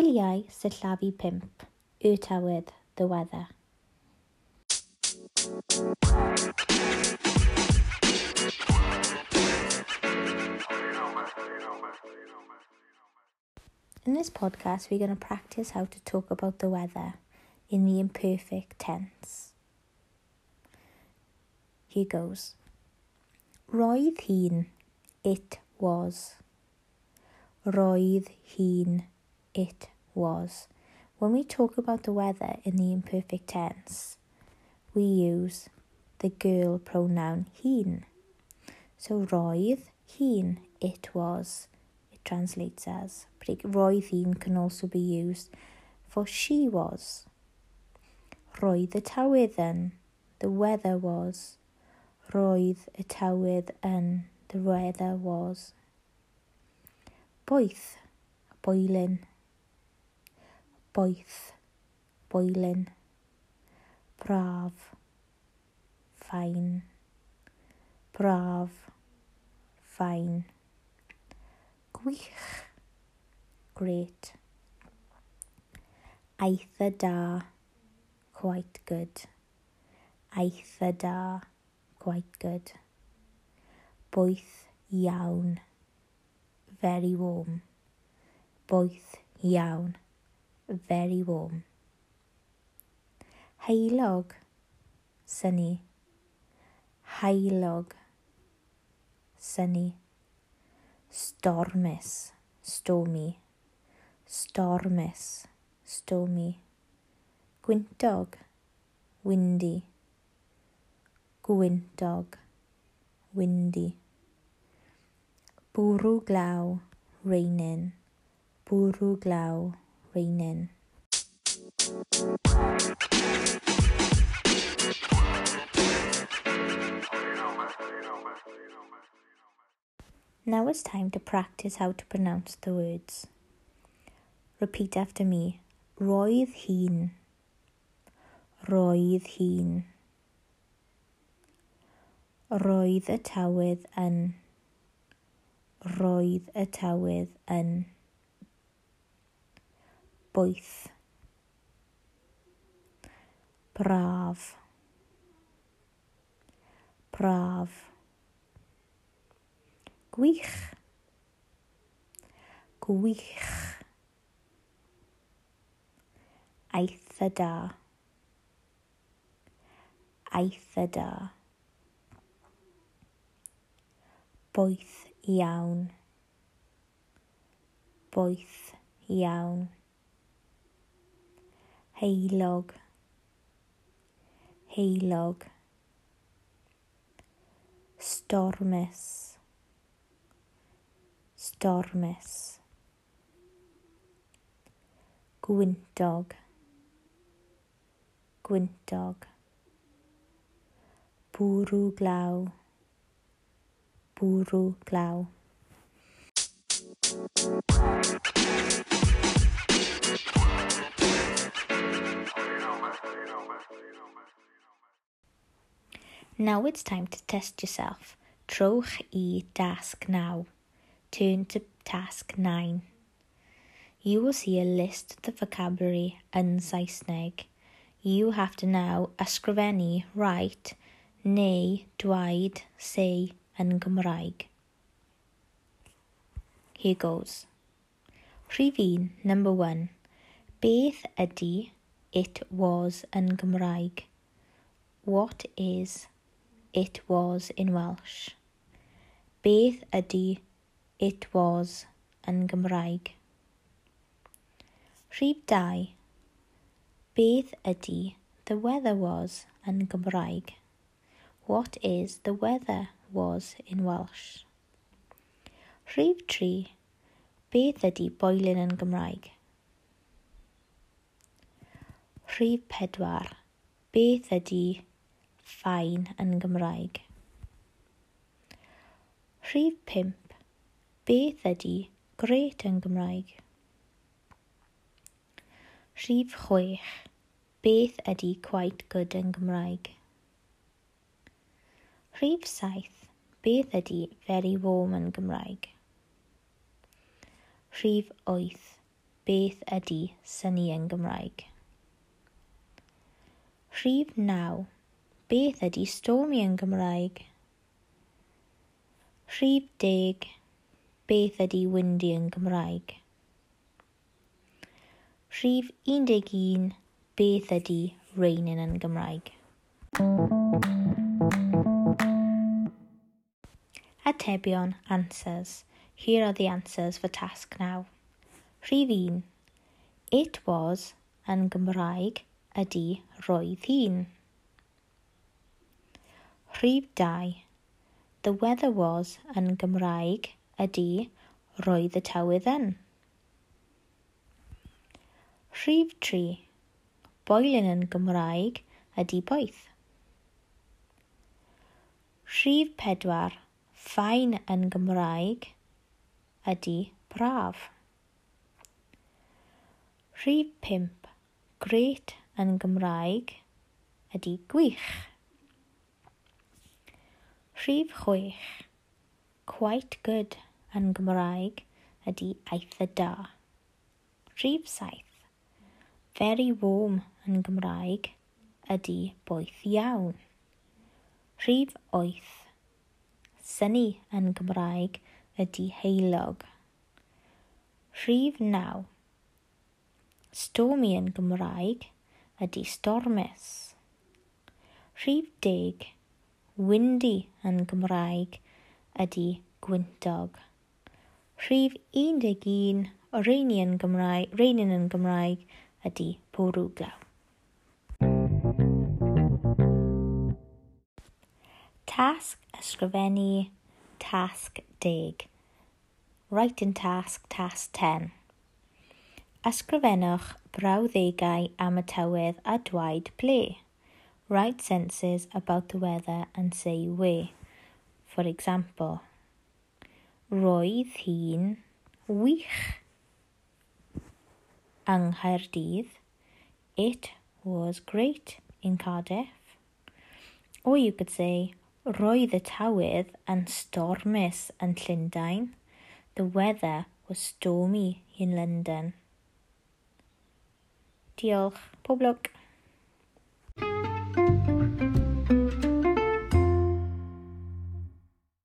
Gwyliau sillafu pimp, y tywydd, the weather. In this podcast, we're going to practice how to talk about the weather in the imperfect tense. Here goes. Roedd hi'n, it was. Roedd hi'n, it was. When we talk about the weather in the imperfect tense, we use the girl pronoun hi'n. So roedd hi'n, it was. It translates as. But roedd hi'n can also be used for she was. Roedd y tawydd yn, the weather was. Roedd y tawydd yn, the weather was. Boeth, boelyn. boeth, boelyn, braf, fain, braf, fain, gwych, great, eitha da, quite good, eitha da, quite good, boeth iawn, very warm, boeth iawn very warm. Heilog, sunny. Heilog, sunny. Stormus, stormy. Stormus, stormy. Gwyntog, windy. Gwyntog, windy. Bwrw glaw, raining. Bwrw glaw, raining. Now it's time to practice how to pronounce the words. Repeat after me. Roedd hi'n. Roedd hi'n. Roedd y tawydd yn. Roedd y tawydd yn. bwyth. Braf. Braf. Gwych. Gwych. Eitha da. Eitha da. boeth iawn. Boeth iawn heilog, heilog, stormus stormus gwyntog. Gwyntog. Bwrw glaw. Bwrw glaw. Thank you. Now it's time to test yourself. Trowch i task now. Turn to task 9. You will see a list of the vocabulary yn Saesneg. You have to now ysgrifennu write neu dwaid say yn Gymraeg. Here goes. Rhif 1, number 1. Beth ydy it was yn Gymraeg? What is it was in Welsh. Beth ydy it was yn Gymraeg? Rhif 2. Beth ydy the weather was yn Gymraeg? What is the weather was in Welsh? Rhif 3. Beth ydy boelyn yn Gymraeg? Rhif 4. Beth ydy ffain yn Gymraeg. Rhif 5. Beth ydy gret yn Gymraeg? Rhif 6. Beth ydy quite good yn Gymraeg? Rhif 7. Beth ydy very warm yn Gymraeg? Rhif 8. Beth ydy syni yn Gymraeg? Rhif 9 beth ydy stormi yn Gymraeg? Rhif deg, beth ydy windy yn Gymraeg? Rhif 11, beth ydy raining yn Gymraeg? Atebion, answers. Here are the answers for task now. Rhif 1. It was yn Gymraeg ydy roedd hi'n. Rhif 2. The weather was yn Gymraeg ydy roedd y tywydd yn. Rhif 3. Boilyn yn Gymraeg ydy boeth. Rhif 4. Ffain yn Gymraeg ydy braf. Rhif 5. Gret yn Gymraeg ydy gwych. Rhif chwech. Quite good yn Gymraeg ydy eitha da. Rhif saith. Very warm yn Gymraeg ydy boeth iawn. Rhif oeth. Syni yn Gymraeg ydy heilog. Rhif naw. Stormy yn Gymraeg ydy stormus. Rhif deg windy yn Gymraeg ydy gwyntog. Rhif 11 o reinion, Gymraeg, reinion yn Gymraeg ydy bwrw glaw. Tasg ysgrifennu tasg 10. Writing task task 10. Ysgrifennwch brawddegau am y tywydd a dwaid ble. Write sentences about the weather and say where. For example, Roedd hi'n wych yng Nghaerdydd. It was great in Cardiff. Or you could say, Roedd y tywydd yn stormus yn Llundain. The weather was stormy in London. Diolch. Pob lwc.